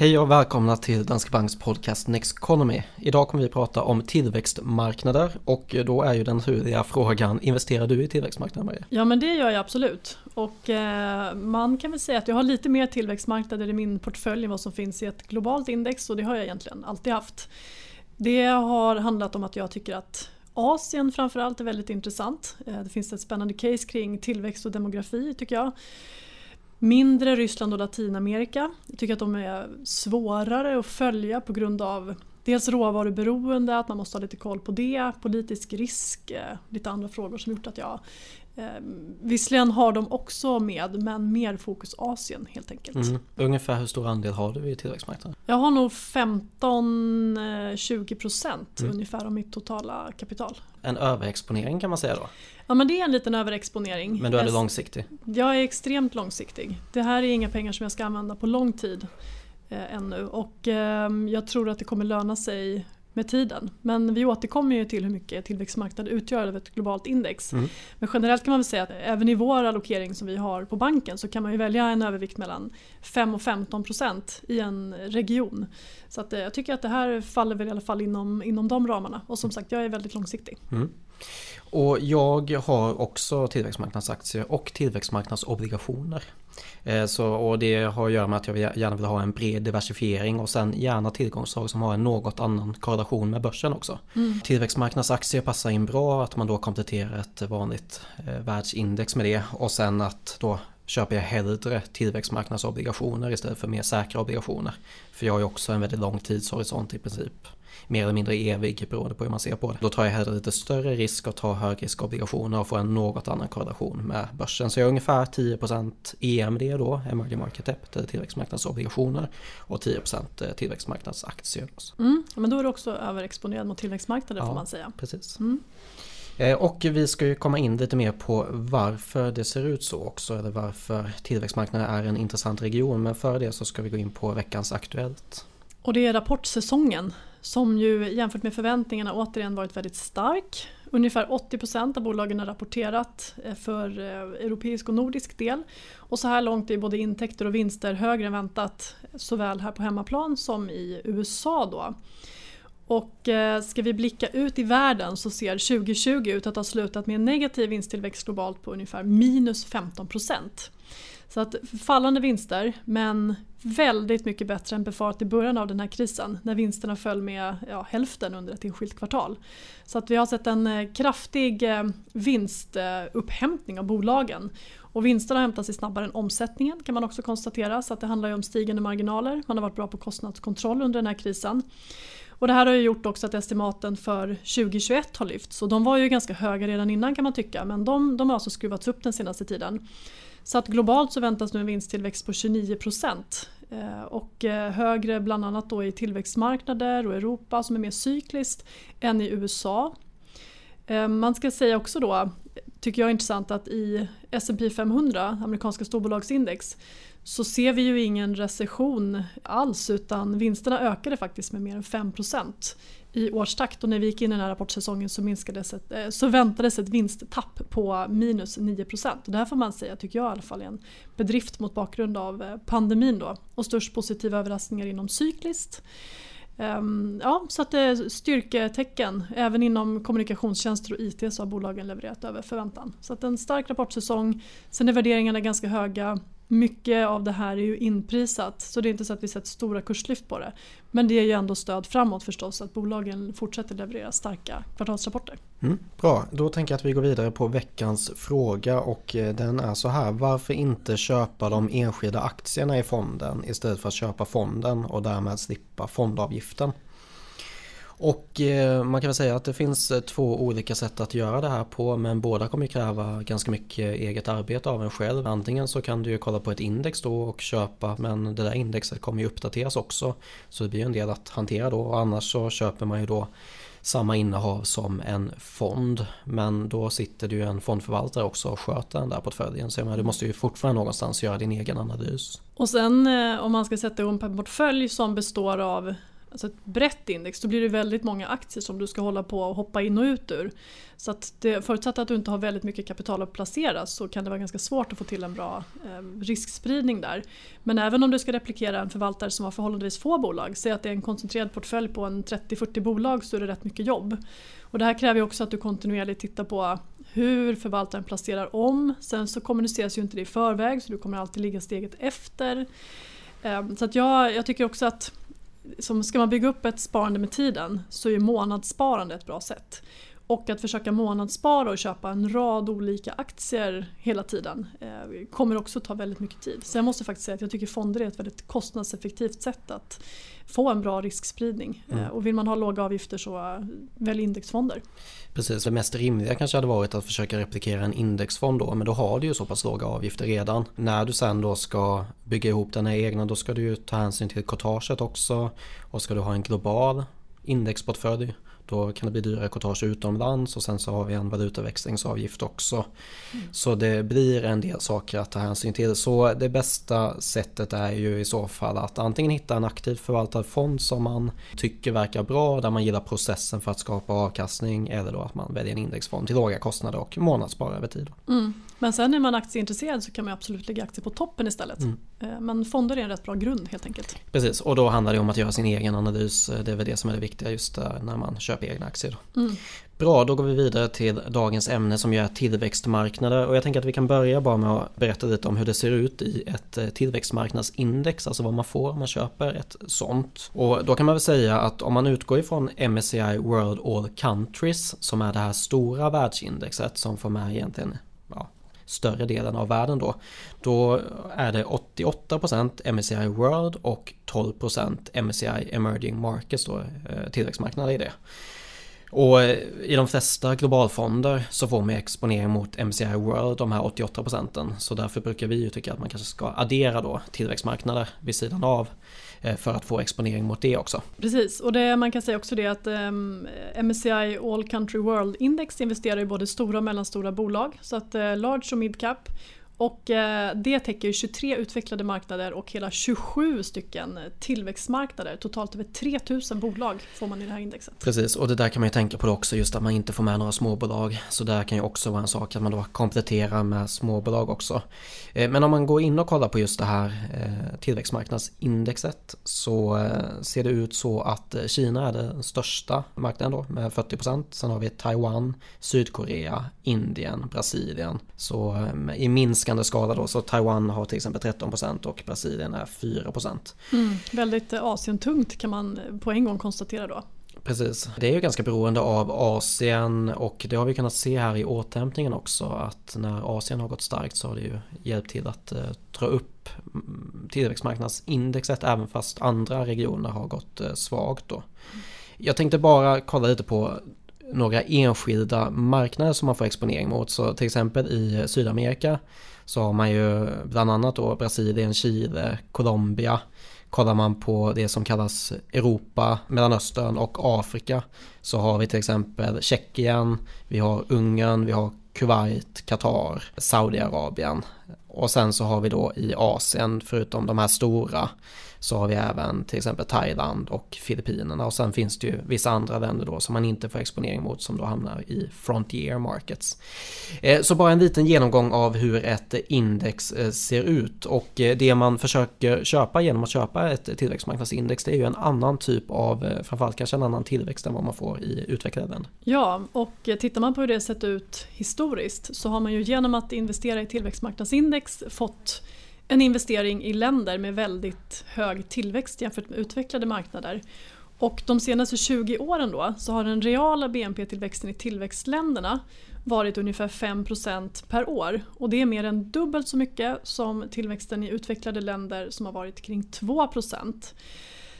Hej och välkomna till Danske Banks podcast Next Economy. Idag kommer vi prata om tillväxtmarknader och då är ju den naturliga frågan, investerar du i tillväxtmarknader Maria? Ja men det gör jag absolut. Och eh, man kan väl säga att jag har lite mer tillväxtmarknader i min portfölj än vad som finns i ett globalt index och det har jag egentligen alltid haft. Det har handlat om att jag tycker att Asien framförallt är väldigt intressant. Eh, det finns ett spännande case kring tillväxt och demografi tycker jag. Mindre Ryssland och Latinamerika. Jag tycker att de är svårare att följa på grund av dels råvaruberoende, att man måste ha lite koll på det, politisk risk, eh, lite andra frågor som gjort att jag eh, Visserligen har de också med men mer fokus Asien helt enkelt. Mm. Ungefär hur stor andel har du i tillväxtmarknaden? Jag har nog 15-20% mm. ungefär av mitt totala kapital. En överexponering kan man säga då? Ja men det är en liten överexponering. Men du är jag, långsiktig? Jag är extremt långsiktig. Det här är inga pengar som jag ska använda på lång tid eh, ännu och eh, jag tror att det kommer löna sig med tiden. Men vi återkommer ju till hur mycket tillväxtmarknaden utgör av ett globalt index. Mm. Men generellt kan man väl säga att även i vår allokering som vi har på banken så kan man ju välja en övervikt mellan 5 och 15 procent i en region. Så att, eh, jag tycker att det här faller väl i alla fall inom, inom de ramarna. Och som sagt, jag är väldigt långsiktig. Mm. Och jag har också tillväxtmarknadsaktier och tillväxtmarknadsobligationer. Eh, så, och det har att göra med att jag gärna vill ha en bred diversifiering och sen gärna tillgångsslag som har en något annan korrelation med börsen också. Mm. Tillväxtmarknadsaktier passar in bra att man då kompletterar ett vanligt eh, världsindex med det och sen att då köper jag hellre tillväxtmarknadsobligationer istället för mer säkra obligationer. För jag har ju också en väldigt lång tidshorisont i princip mer eller mindre evig beroende på hur man ser på det. Då tar jag hellre lite större risk och tar högriskobligationer och får en något annan korrelation med börsen. Så jag har ungefär 10% EMD då, emerging market debt, eller tillväxtmarknadsobligationer och 10% tillväxtmarknadsaktier. Mm, men då är du också överexponerad mot tillväxtmarknader ja, får man säga. Precis. Mm. Eh, och vi ska ju komma in lite mer på varför det ser ut så också, eller varför tillväxtmarknaden är en intressant region. Men före det så ska vi gå in på veckans Aktuellt. Och det är rapportsäsongen som ju jämfört med förväntningarna återigen varit väldigt stark. Ungefär 80% av bolagen har rapporterat eh, för eh, europeisk och nordisk del. Och så här långt är både intäkter och vinster högre än väntat såväl här på hemmaplan som i USA. Då. Och eh, ska vi blicka ut i världen så ser 2020 ut att ha slutat med en negativ vinsttillväxt globalt på ungefär minus 15% Så att fallande vinster men väldigt mycket bättre än befarat i början av den här krisen när vinsterna föll med ja, hälften under ett enskilt kvartal. Så att vi har sett en eh, kraftig eh, vinstupphämtning av bolagen. Och vinsterna hämtar sig snabbare än omsättningen kan man också konstatera så att det handlar ju om stigande marginaler. Man har varit bra på kostnadskontroll under den här krisen. Och det här har ju gjort också att estimaten för 2021 har lyfts och de var ju ganska höga redan innan kan man tycka men de, de har alltså skruvats upp den senaste tiden. Så att globalt så väntas nu en vinsttillväxt på 29 procent eh, och eh, högre bland annat då i tillväxtmarknader och Europa som är mer cykliskt än i USA. Eh, man ska säga också då, tycker jag är intressant att i S&P 500, amerikanska storbolagsindex, så ser vi ju ingen recession alls utan vinsterna ökade faktiskt med mer än 5% i årstakt och när vi gick in i den här rapportsäsongen så, minskades ett, eh, så väntades ett vinsttapp på minus 9 och Det här får man säga, tycker jag i alla fall, är en bedrift mot bakgrund av eh, pandemin då och störst positiva överraskningar inom cykliskt. Ehm, ja, så att det är styrketecken. Även inom kommunikationstjänster och IT så har bolagen levererat över förväntan. Så att en stark rapportsäsong. Sen är värderingarna ganska höga mycket av det här är ju inprisat så det är inte så att vi sett stora kurslyft på det. Men det är ju ändå stöd framåt förstås att bolagen fortsätter leverera starka kvartalsrapporter. Mm, bra, då tänker jag att vi går vidare på veckans fråga och eh, den är så här. Varför inte köpa de enskilda aktierna i fonden istället för att köpa fonden och därmed slippa fondavgiften? Och eh, man kan väl säga att det finns eh, två olika sätt att göra det här på men båda kommer kräva ganska mycket eh, eget arbete av en själv. Antingen så kan du ju kolla på ett index då och köpa men det där indexet kommer ju uppdateras också. Så det blir en del att hantera då och annars så köper man ju då samma innehav som en fond. Men då sitter det ju en fondförvaltare också och sköter den där portföljen. Så menar, du måste ju fortfarande någonstans göra din egen analys. Och sen om man ska sätta ihop en portfölj som består av alltså ett brett index, då blir det väldigt många aktier som du ska hålla på och hoppa in och ut ur. Så att det, förutsatt att du inte har väldigt mycket kapital att placera så kan det vara ganska svårt att få till en bra eh, riskspridning där. Men även om du ska replikera en förvaltare som har förhållandevis få bolag, säg att det är en koncentrerad portfölj på en 30-40 bolag så är det rätt mycket jobb. Och det här kräver också att du kontinuerligt tittar på hur förvaltaren placerar om. Sen så kommuniceras ju inte det i förväg så du kommer alltid ligga steget efter. Eh, så att jag, jag tycker också att som ska man bygga upp ett sparande med tiden så är månadssparande ett bra sätt. Och att försöka månadsspara och köpa en rad olika aktier hela tiden eh, kommer också ta väldigt mycket tid. Så jag måste faktiskt säga att jag tycker fonder är ett väldigt kostnadseffektivt sätt att få en bra riskspridning. Mm. Eh, och vill man ha låga avgifter så eh, välj indexfonder. Precis, det mest rimliga kanske hade varit att försöka replikera en indexfond då men då har du ju så pass låga avgifter redan. När du sen då ska bygga ihop den här egna då ska du ju ta hänsyn till courtaget också och ska du ha en global indexportfölj då kan det bli dyrare courtage utomlands och sen så har vi en valutaväxlingsavgift också. Mm. Så det blir en del saker att ta hänsyn till. Så det bästa sättet är ju i så fall att antingen hitta en aktivt förvaltad fond som man tycker verkar bra, där man gillar processen för att skapa avkastning eller då att man väljer en indexfond till låga kostnader och månadsspara över tid. Mm. Men sen är man aktieintresserad så kan man absolut lägga aktier på toppen istället. Mm. Eh, men fonder är en rätt bra grund helt enkelt. Precis, och då handlar det om att göra sin egen analys. Det är väl det som är det viktiga just när man köper egna aktier. Mm. Bra, då går vi vidare till dagens ämne som är tillväxtmarknader och jag tänker att vi kan börja bara med att berätta lite om hur det ser ut i ett eh, tillväxtmarknadsindex, alltså vad man får om man köper ett sånt. Och då kan man väl säga att om man utgår ifrån MSCI World All Countries som är det här stora världsindexet som får med egentligen större delen av världen då. Då är det 88% MSCI World och 12% MSCI Emerging Markets då, eh, tillväxtmarknader i det. Och eh, i de flesta globalfonder så får man exponering mot MSCI World, de här 88 procenten. Så därför brukar vi ju tycka att man kanske ska addera då tillväxtmarknader vid sidan av Eh, för att få exponering mot det också. Precis, och det, man kan säga också det att ehm, um, MSCI All Country World Index investerar i både stora och mellanstora bolag. Så att uh, large och mid cap och eh, det täcker 23 utvecklade marknader och hela 27 stycken tillväxtmarknader. Totalt över 3000 bolag får man i det här indexet. Precis, och det där kan man ju tänka på också just att man inte får med några småbolag. Så där kan ju också vara en sak att man då kompletterar med småbolag också. Eh, men om man går in och kollar på just det här eh, tillväxtmarknadsindexet så ser det ut så att Kina är den största marknaden då med 40%. Sen har vi Taiwan, Sydkorea, Indien, Brasilien. Så i minst minskande skala då. Så Taiwan har till exempel 13% och Brasilien är 4%. Mm, väldigt eh, Asien-tungt kan man på en gång konstatera då. Precis. Det är ju ganska beroende av Asien och det har vi kunnat se här i återhämtningen också att när Asien har gått starkt så har det ju hjälpt till att eh, dra upp mm, tillväxtmarknadsindexet även fast andra regioner har gått eh, svagt då. Jag tänkte bara kolla lite på några enskilda marknader som man får exponering mot. Så till exempel i Sydamerika så har man ju bland annat då Brasilien, Chile, Colombia. Kollar man på det som kallas Europa, Mellanöstern och Afrika så har vi till exempel Tjeckien, vi har Ungern, vi har Kuwait, Qatar, Saudiarabien. Och sen så har vi då i Asien, förutom de här stora, så har vi även till exempel Thailand och Filippinerna och sen finns det ju vissa andra länder då som man inte får exponering mot som då hamnar i frontier markets. Eh, så bara en liten genomgång av hur ett index eh, ser ut och eh, det man försöker köpa genom att köpa ett tillväxtmarknadsindex det är ju en annan typ av, framförallt kanske en annan tillväxt än vad man får i utvecklade länder. Ja, och tittar man på hur det sett ut historiskt så har man ju genom att investera i tillväxtmarknadsindex fått en investering i länder med väldigt hög tillväxt jämfört med utvecklade marknader. Och de senaste 20 åren då så har den reala BNP-tillväxten i tillväxtländerna varit ungefär 5% per år. Och det är mer än dubbelt så mycket som tillväxten i utvecklade länder som har varit kring 2%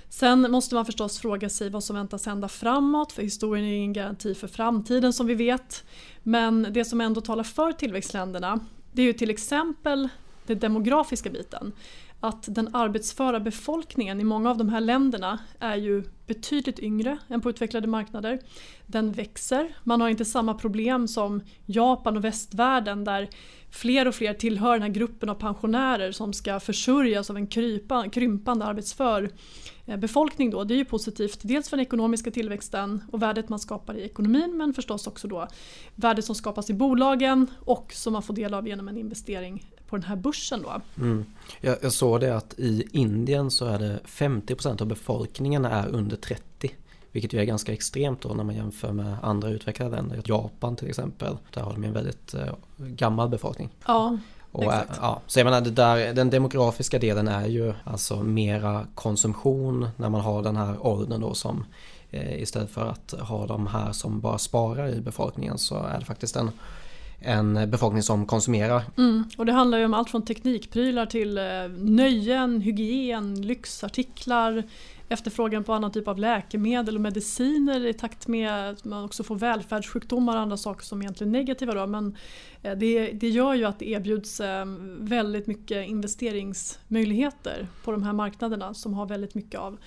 Sen måste man förstås fråga sig vad som väntas hända framåt för historien är ingen garanti för framtiden som vi vet. Men det som ändå talar för tillväxtländerna det är ju till exempel den demografiska biten. Att den arbetsföra befolkningen i många av de här länderna är ju betydligt yngre än på utvecklade marknader. Den växer. Man har inte samma problem som Japan och västvärlden där fler och fler tillhör den här gruppen av pensionärer som ska försörjas av en krypa, krympande arbetsför eh, befolkning då, det är ju positivt. Dels för den ekonomiska tillväxten och värdet man skapar i ekonomin men förstås också då värdet som skapas i bolagen och som man får del av genom en investering på den här börsen då. Mm. Jag, jag såg det att i Indien så är det 50% av befolkningen är under 30. Vilket ju är ganska extremt då när man jämför med andra utvecklade länder. Japan till exempel. Där har de en väldigt eh, gammal befolkning. Ja, och, eh, ja, så jag menar, det där, den demografiska delen är ju alltså mera konsumtion när man har den här åldern då som eh, istället för att ha de här som bara sparar i befolkningen så är det faktiskt en en befolkning som konsumerar. Mm, och det handlar ju om allt från teknikprylar till eh, nöjen, hygien, lyxartiklar, efterfrågan på annan typ av läkemedel och mediciner i takt med att man också får välfärdssjukdomar och andra saker som egentligen är negativa. Då. Men eh, det, det gör ju att det erbjuds eh, väldigt mycket investeringsmöjligheter på de här marknaderna som har väldigt mycket av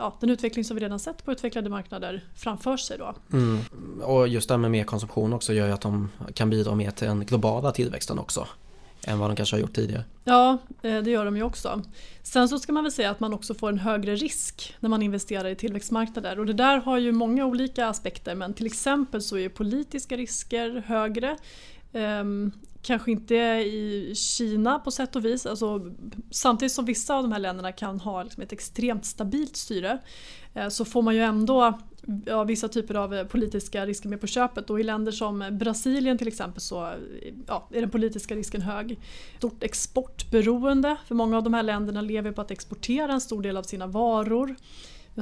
ja, den utveckling som vi redan sett på utvecklade marknader framför sig. Då. Mm. Och just det här med mer konsumtion också gör ju att de kan bidra mer till den globala tillväxten också än vad de kanske har gjort tidigare. Ja, eh, det gör de ju också. Sen så ska man väl säga att man också får en högre risk när man investerar i tillväxtmarknader och det där har ju många olika aspekter men till exempel så är politiska risker högre. Kanske inte i Kina på sätt och vis. Alltså, samtidigt som vissa av de här länderna kan ha liksom ett extremt stabilt styre eh, så får man ju ändå ja, vissa typer av eh, politiska risker med på köpet och i länder som Brasilien till exempel så ja, är den politiska risken hög. Stort exportberoende för många av de här länderna lever på att exportera en stor del av sina varor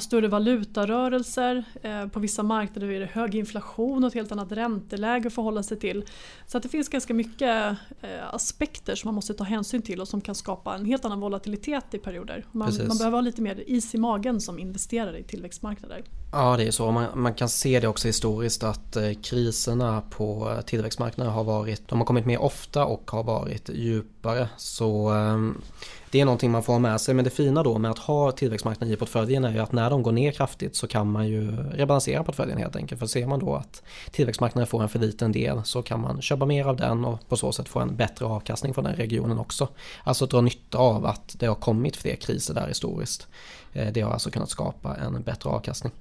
större valutarörelser. Eh, på vissa marknader är det hög inflation och ett helt annat ränteläge att förhålla sig till. Så det finns ganska mycket eh, aspekter som man måste ta hänsyn till och som kan skapa en helt annan volatilitet i perioder. Man, man behöver ha lite mer is i magen som investerare i tillväxtmarknader. Ja det är så. Man, man kan se det också historiskt att eh, kriserna på tillväxtmarknader har varit, de har kommit mer ofta och har varit djupare. Så ehm, det är någonting man får ha med sig men det fina då med att ha tillväxtmarknaden i portföljen är ju att när de går ner kraftigt så kan man ju rebalansera portföljen helt enkelt. För ser man då att tillväxtmarknaden får en för liten del så kan man köpa mer av den och på så sätt få en bättre avkastning från den regionen också. Alltså dra nytta av att det har kommit fler kriser där historiskt. Eh, det har alltså kunnat skapa en bättre avkastning.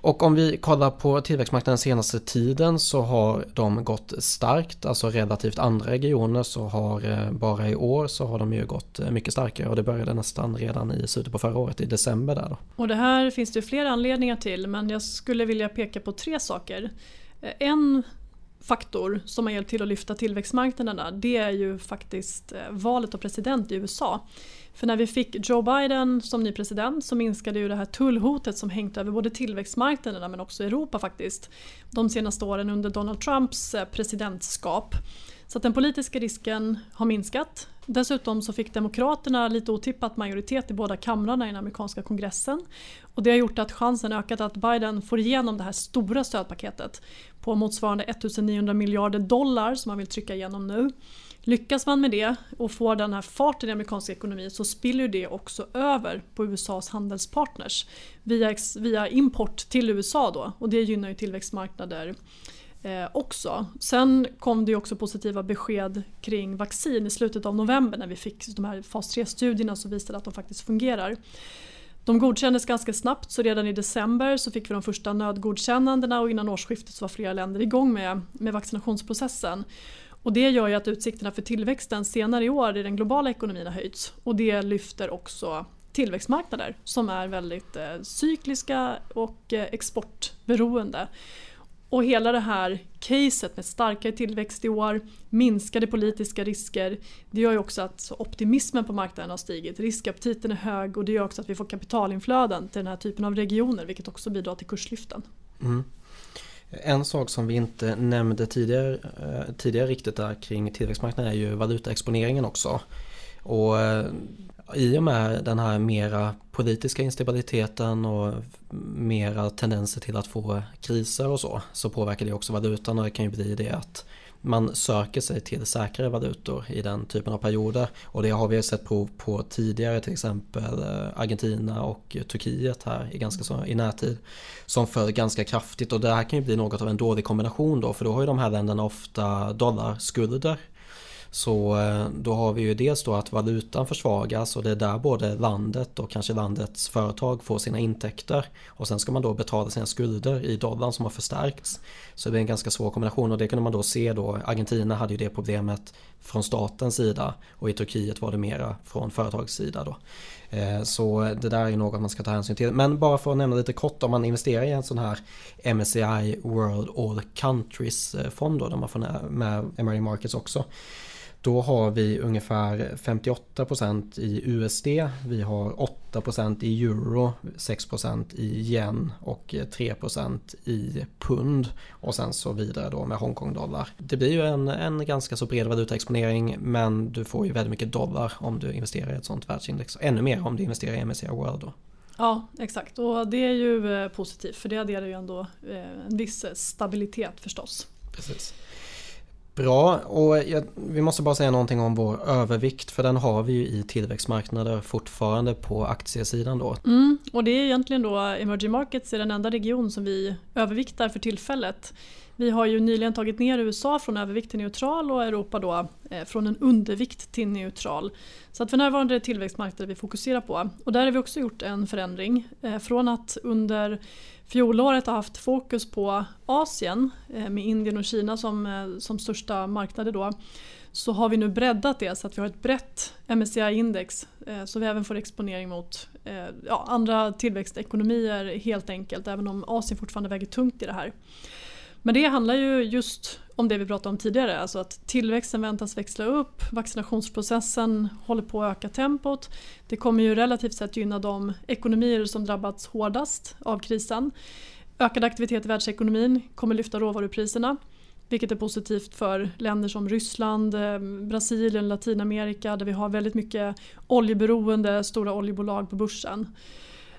Och om vi kollar på tillväxtmarknaden senaste tiden så har de gått starkt, alltså relativt andra regioner så har eh, bara i år så har de ju gått eh, mycket starkare och det började nästan redan i slutet på förra året i december där då. Och det här finns det flera anledningar till men jag skulle vilja peka på tre saker. Eh, en faktor som har hjälpt till att lyfta tillväxtmarknaderna det är ju faktiskt valet av president i USA. För när vi fick Joe Biden som ny president så minskade ju det här tullhotet som hängt över både tillväxtmarknaderna men också Europa faktiskt de senaste åren under Donald Trumps eh, presidentskap. Så att den politiska risken har minskat. Dessutom så fick Demokraterna lite otippat majoritet i båda kamrarna i den amerikanska kongressen. Och det har gjort att chansen ökat att Biden får igenom det här stora stödpaketet på motsvarande 1900 miljarder dollar som han vill trycka igenom nu. Lyckas man med det och får den här farten i amerikansk ekonomi så spiller det också över på USAs handelspartners via, via import till USA då och det gynnar ju tillväxtmarknader eh, också. Sen kom det också positiva besked kring vaccin i slutet av november när vi fick de här fas 3-studierna som visade att de faktiskt fungerar. De godkändes ganska snabbt så redan i december så fick vi de första nödgodkännandena och innan årsskiftet så var flera länder igång med, med vaccinationsprocessen. Och det gör ju att utsikterna för tillväxten senare i år i den globala ekonomin har höjts. Och det lyfter också tillväxtmarknader som är väldigt eh, cykliska och eh, exportberoende. Och hela det här caset med starkare tillväxt i år, minskade politiska risker, det gör ju också att optimismen på marknaden har stigit. Riskaptiten är hög och det gör också att vi får kapitalinflöden till den här typen av regioner vilket också bidrar till kurslyften. Mm. En sak som vi inte nämnde tidigare, eh, tidigare riktigt där kring tillväxtmarknaden är ju valutaexponeringen också. Och eh, i och med den här mera politiska instabiliteten och mera tendenser till att få kriser och så så påverkar det också valutan och det kan ju bli det att man söker sig till säkrare valutor i den typen av perioder. Och det har vi sett prov på tidigare till exempel eh, Argentina och eh, Turkiet här i ganska så i närtid. Som föll ganska kraftigt och det här kan ju bli något av en dålig kombination då för då har ju de här länderna ofta dollarskulder så eh, då har vi ju dels då att valutan försvagas och det är där både landet och kanske landets företag får sina intäkter. Och sen ska man då betala sina skulder i dollarn som har förstärkts. Så det är en ganska svår kombination och det kunde man då se då. Argentina hade ju det problemet från statens sida och i Turkiet var det mera från företagets sida då. Eh, så det där är något man ska ta hänsyn till. Men bara för att nämna lite kort om man investerar i en sån här MSCI World All Countries eh, fond då där man får med emerging markets också. Då har vi ungefär 58% i USD, vi har 8% i euro, 6% i yen och 3% i pund och sen så vidare då med Hongkong-dollar. Det blir ju en, en ganska så bred valutaexponering men du får ju väldigt mycket dollar om du investerar i ett sånt världsindex. Ännu mer om du investerar i MSCI World då. Ja exakt och det är ju eh, positivt för det adderar ju ändå eh, en viss stabilitet förstås. Precis. Bra, och jag, vi måste bara säga någonting om vår övervikt för den har vi ju i tillväxtmarknader fortfarande på aktiesidan då. Mm, och det är egentligen då emerging markets är den enda region som vi överviktar för tillfället. Vi har ju nyligen tagit ner USA från övervikt till neutral och Europa då eh, från en undervikt till neutral. Så att för närvarande är det tillväxtmarknader vi fokuserar på. Och där har vi också gjort en förändring. Eh, från att under fjolåret ha haft fokus på Asien eh, med Indien och Kina som, som största marknader då så har vi nu breddat det så att vi har ett brett MSCI-index så vi även får exponering mot ja, andra tillväxtekonomier helt enkelt även om Asien fortfarande väger tungt i det här. Men det handlar ju just om det vi pratade om tidigare, alltså att tillväxten väntas växla upp, vaccinationsprocessen håller på att öka tempot. Det kommer ju relativt sett gynna de ekonomier som drabbats hårdast av krisen. Ökad aktivitet i världsekonomin kommer lyfta råvarupriserna vilket är positivt för länder som Ryssland, eh, Brasilien, Latinamerika där vi har väldigt mycket oljeberoende stora oljebolag på börsen.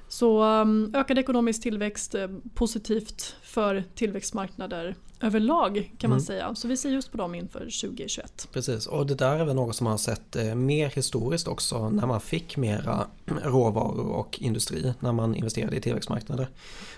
Så um, ökad ekonomisk tillväxt eh, positivt för tillväxtmarknader överlag kan man mm. säga. Så vi ser just på dem inför 2021. Precis och det där är väl något som man har sett eh, mer historiskt också när man fick mera råvaror och industri när man investerade i tillväxtmarknader.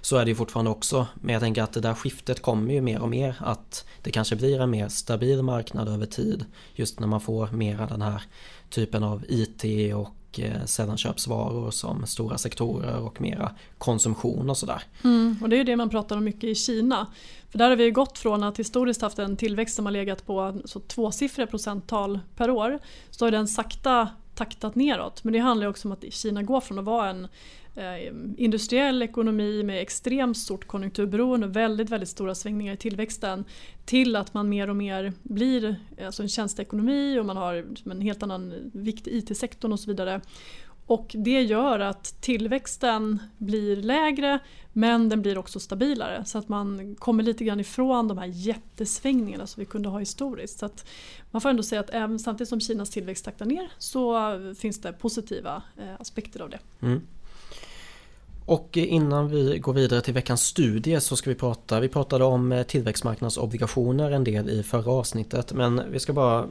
Så är det ju fortfarande också men jag tänker att det där skiftet kommer ju mer och mer att det kanske blir en mer stabil marknad över tid just när man får mera den här typen av IT och och eh, sällanköpsvaror som stora sektorer och mera konsumtion och sådär. Mm, och det är det man pratar om mycket i Kina. För där har vi gått från att historiskt haft en tillväxt som har legat på så tvåsiffriga procenttal per år. Så har den sakta taktat neråt. Men det handlar också om att Kina går från att vara en eh, industriell ekonomi med extremt stort konjunkturberoende och väldigt, väldigt stora svängningar i tillväxten till att man mer och mer blir eh, alltså en tjänsteekonomi och man har en helt annan vikt i IT-sektorn och så vidare. Och det gör att tillväxten blir lägre men den blir också stabilare så att man kommer lite grann ifrån de här jättesvängningarna som vi kunde ha historiskt. Så att man får ändå säga att även, samtidigt som Kinas tillväxt taktar ner så finns det positiva eh, aspekter av det. Mm. Och innan vi går vidare till veckans studie så ska vi prata, vi pratade om eh, tillväxtmarknadsobligationer en del i förra avsnittet men vi ska bara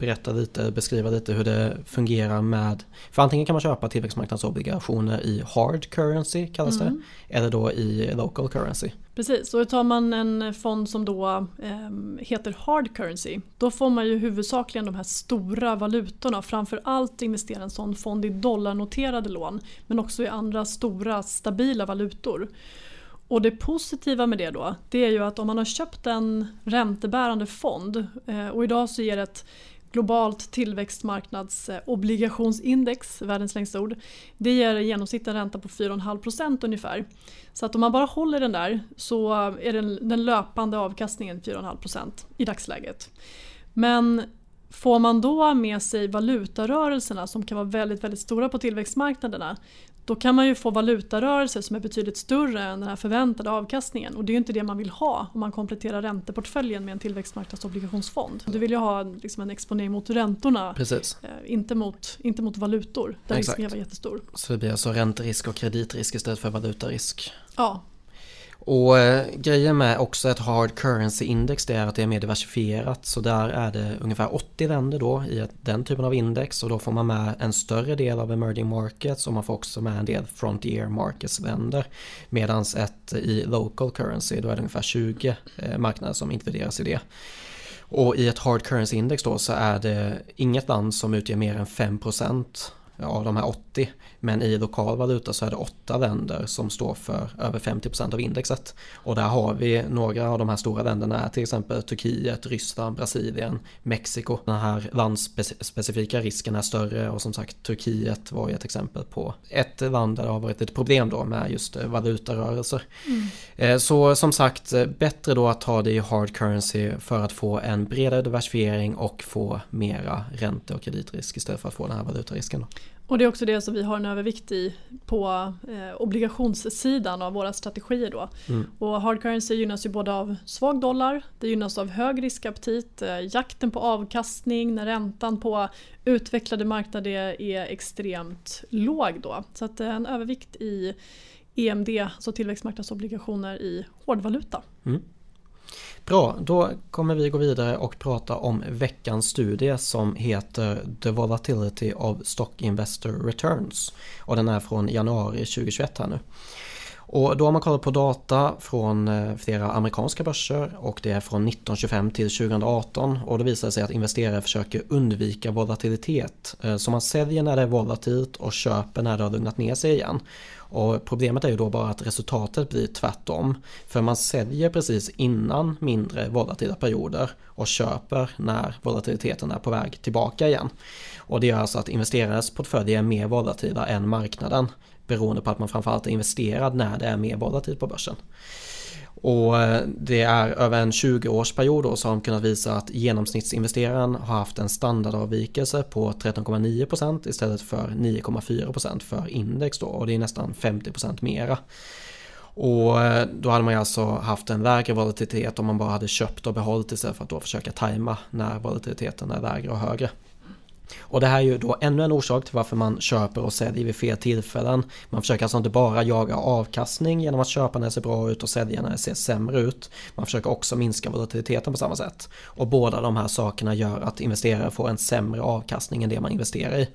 berätta lite, beskriva lite hur det fungerar med För antingen kan man köpa tillväxtmarknadsobligationer i hard currency kallas mm. det Eller då i local currency Precis, och tar man en fond som då eh, heter hard currency då får man ju huvudsakligen de här stora valutorna. Framförallt investera en sån fond i dollarnoterade lån men också i andra stora stabila valutor. Och det positiva med det då det är ju att om man har köpt en räntebärande fond eh, och idag så ger ett globalt tillväxtmarknadsobligationsindex, världens längsta ord. Det ger i genomsnitt en ränta på 4,5% ungefär. Så att om man bara håller den där så är den, den löpande avkastningen 4,5% i dagsläget. Men Får man då med sig valutarörelserna som kan vara väldigt, väldigt stora på tillväxtmarknaderna då kan man ju få valutarörelser som är betydligt större än den här förväntade avkastningen och det är ju inte det man vill ha om man kompletterar ränteportföljen med en tillväxtmarknadsobligationsfond. Du vill ju ha liksom en exponering mot räntorna, Precis. Eh, inte, mot, inte mot valutor där risken är jättestor. Så det blir alltså ränterisk och kreditrisk istället för valutarisk? Ja, och eh, grejen med också ett hard currency index det är att det är mer diversifierat så där är det ungefär 80 länder då i den typen av index och då får man med en större del av emerging markets och man får också med en del frontier markets länder. Medan ett i local currency då är det ungefär 20 eh, marknader som inkluderas i det. Och i ett hard currency index då så är det inget land som utgör mer än 5% av de här 80. Men i lokal valuta så är det åtta länder som står för över 50% av indexet. Och där har vi några av de här stora länderna, till exempel Turkiet, Ryssland, Brasilien, Mexiko. Den här landsspecifika risken är större och som sagt Turkiet var ju ett exempel på ett land där det har varit ett problem då med just valutarörelser. Mm. Eh, så som sagt, bättre då att ta det i hard currency för att få en bredare diversifiering och få mera ränte och kreditrisk istället för att få den här valutarisken. Då. Och det är också det som vi har en övervikt i på eh, obligationssidan av våra strategier då. Mm. Och hard currency gynnas ju både av svag dollar, det gynnas av hög riskaptit, eh, jakten på avkastning när räntan på utvecklade marknader är extremt låg då. Så att en övervikt i EMD, alltså tillväxtmarknadsobligationer i hårdvaluta. Mm. Bra, då kommer vi gå vidare och prata om veckans studie som heter The Volatility of Stock Investor Returns. Och den är från januari 2021 här nu. Och då har man kollat på data från eh, flera amerikanska börser och det är från 1925 till 2018 och då visar det sig att investerare försöker undvika volatilitet. Eh, så man säljer när det är volatilt och köper när det har lugnat ner sig igen. Och problemet är ju då bara att resultatet blir tvärtom. För man säljer precis innan mindre volatila perioder och köper när volatiliteten är på väg tillbaka igen. Och det gör alltså att investerares portföljer är mer volatila än marknaden beroende på att man framförallt är investerad när det är mer volatilt på börsen. Och eh, det är över en 20-årsperiod då så har de kunnat visa att genomsnittsinvesteraren har haft en standardavvikelse på 13,9% istället för 9,4% för index då och det är nästan 50% mera. Och eh, då hade man ju alltså haft en lägre volatilitet om man bara hade köpt och behållit istället för att då försöka tajma när volatiliteten är lägre och högre. Och det här är ju då ännu en orsak till varför man köper och säljer vid fel tillfällen. Man försöker alltså inte bara jaga avkastning genom att köpa när det ser bra ut och sälja när det ser sämre ut. Man försöker också minska volatiliteten på samma sätt. Och båda de här sakerna gör att investerare får en sämre avkastning än det man investerar i.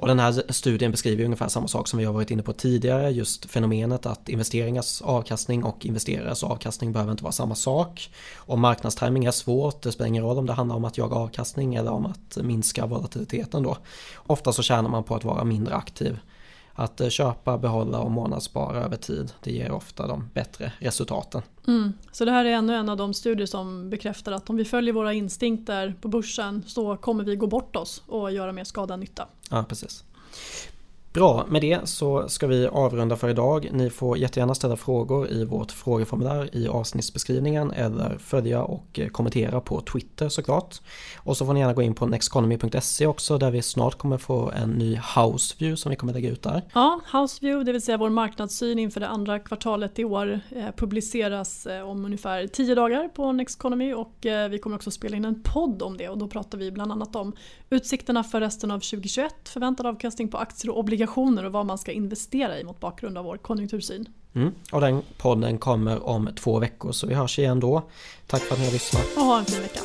Och den här studien beskriver ungefär samma sak som vi har varit inne på tidigare, just fenomenet att investeringars avkastning och investerares avkastning behöver inte vara samma sak. Och marknadstiming är svårt, det spelar ingen roll om det handlar om att jaga avkastning eller om att minska volatiliteten då. Ofta så tjänar man på att vara mindre aktiv. Att eh, köpa, behålla och månadsspara över tid, det ger ofta de bättre resultaten. Mm. Så det här är ännu en av de studier som bekräftar att om vi följer våra instinkter på börsen så kommer vi gå bort oss och göra mer skada än nytta. Ja, precis. Bra, med det så ska vi avrunda för idag. Ni får jättegärna ställa frågor i vårt frågeformulär i avsnittsbeskrivningen eller följa och eh, kommentera på Twitter såklart. Och så får ni gärna gå in på nexteconomy.se också där vi snart kommer få en ny Houseview som vi kommer lägga ut där. Ja, Houseview, det vill säga vår marknadssyn inför det andra kvartalet i år eh, publiceras eh, om ungefär tio dagar på Nexteconomy och vi kommer också spela in en podd om det och då pratar vi bland annat om utsikterna för resten av 2021, förväntad avkastning på aktier och obligationer obligationer och vad man ska investera i mot bakgrund av vår konjunktursyn. Mm. Och den podden kommer om två veckor så vi hörs igen då. Tack för att ni har lyssnat. Och ha en fin vecka.